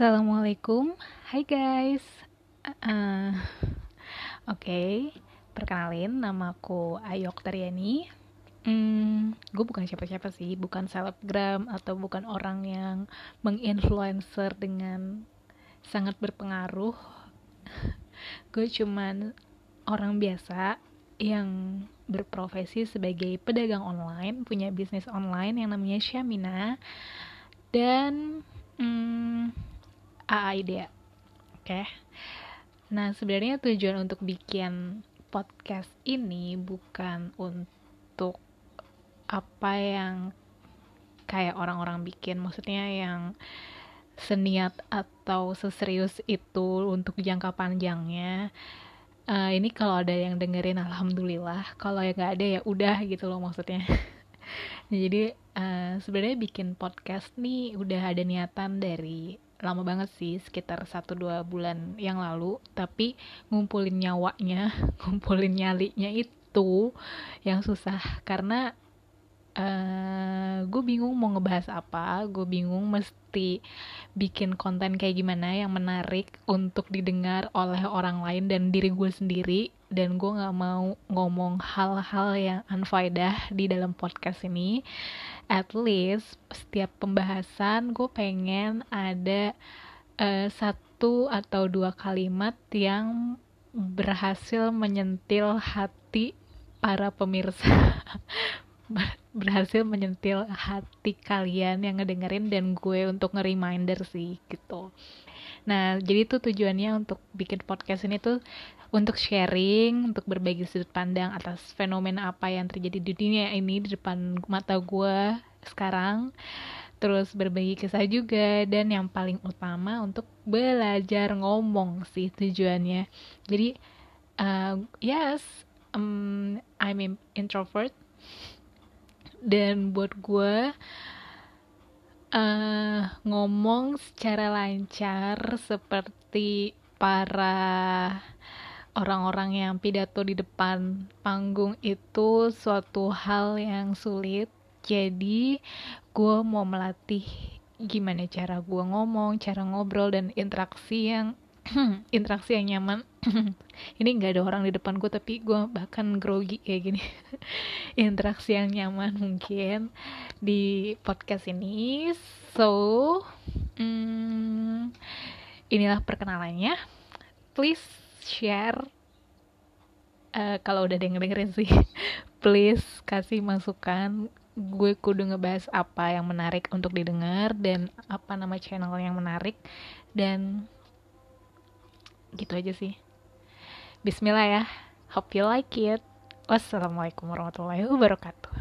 Assalamualaikum, hai guys. Uh, Oke, okay. perkenalin, namaku Ayok Taryani. Hmm, gue bukan siapa-siapa sih, bukan selebgram atau bukan orang yang menginfluencer dengan sangat berpengaruh. gue cuman orang biasa yang berprofesi sebagai pedagang online, punya bisnis online yang namanya Syamina. Dan AA idea. Oke. Okay. Nah, sebenarnya tujuan untuk bikin podcast ini bukan untuk apa yang kayak orang-orang bikin, maksudnya yang seniat atau seserius itu untuk jangka panjangnya. Uh, ini kalau ada yang dengerin alhamdulillah, kalau yang nggak ada ya udah gitu loh maksudnya. Jadi uh, sebenarnya bikin podcast nih udah ada niatan dari lama banget sih sekitar 1-2 bulan yang lalu. Tapi ngumpulin nyawanya ngumpulin nyalinya itu yang susah. Karena uh, gue bingung mau ngebahas apa. Gue bingung mesti bikin konten kayak gimana yang menarik untuk didengar oleh orang lain dan diri gue sendiri dan gue nggak mau ngomong hal-hal yang unfaedah di dalam podcast ini. At least setiap pembahasan gue pengen ada uh, satu atau dua kalimat yang berhasil menyentil hati para pemirsa. Berhasil menyentil hati kalian yang ngedengerin dan gue untuk nge-reminder sih gitu nah jadi tuh tujuannya untuk bikin podcast ini tuh untuk sharing, untuk berbagi sudut pandang atas fenomena apa yang terjadi di dunia ini di depan mata gue sekarang. Terus berbagi kisah juga dan yang paling utama untuk belajar ngomong sih tujuannya. Jadi uh, yes, um, I'm introvert dan buat gue uh, ngomong secara lancar seperti para orang-orang yang pidato di depan panggung itu suatu hal yang sulit. Jadi gue mau melatih gimana cara gue ngomong cara ngobrol dan interaksi yang interaksi yang nyaman. Ini nggak ada orang di depan gue tapi gue bahkan grogi kayak gini. Interaksi yang nyaman mungkin di podcast ini. So hmm, inilah perkenalannya. Please share. Uh, kalau udah denger dengerin sih please kasih masukan. Gue kudu ngebahas apa yang menarik untuk didengar dan apa nama channel yang menarik. Dan gitu aja sih. Bismillah ya. Hope you like it. Wassalamualaikum warahmatullahi wabarakatuh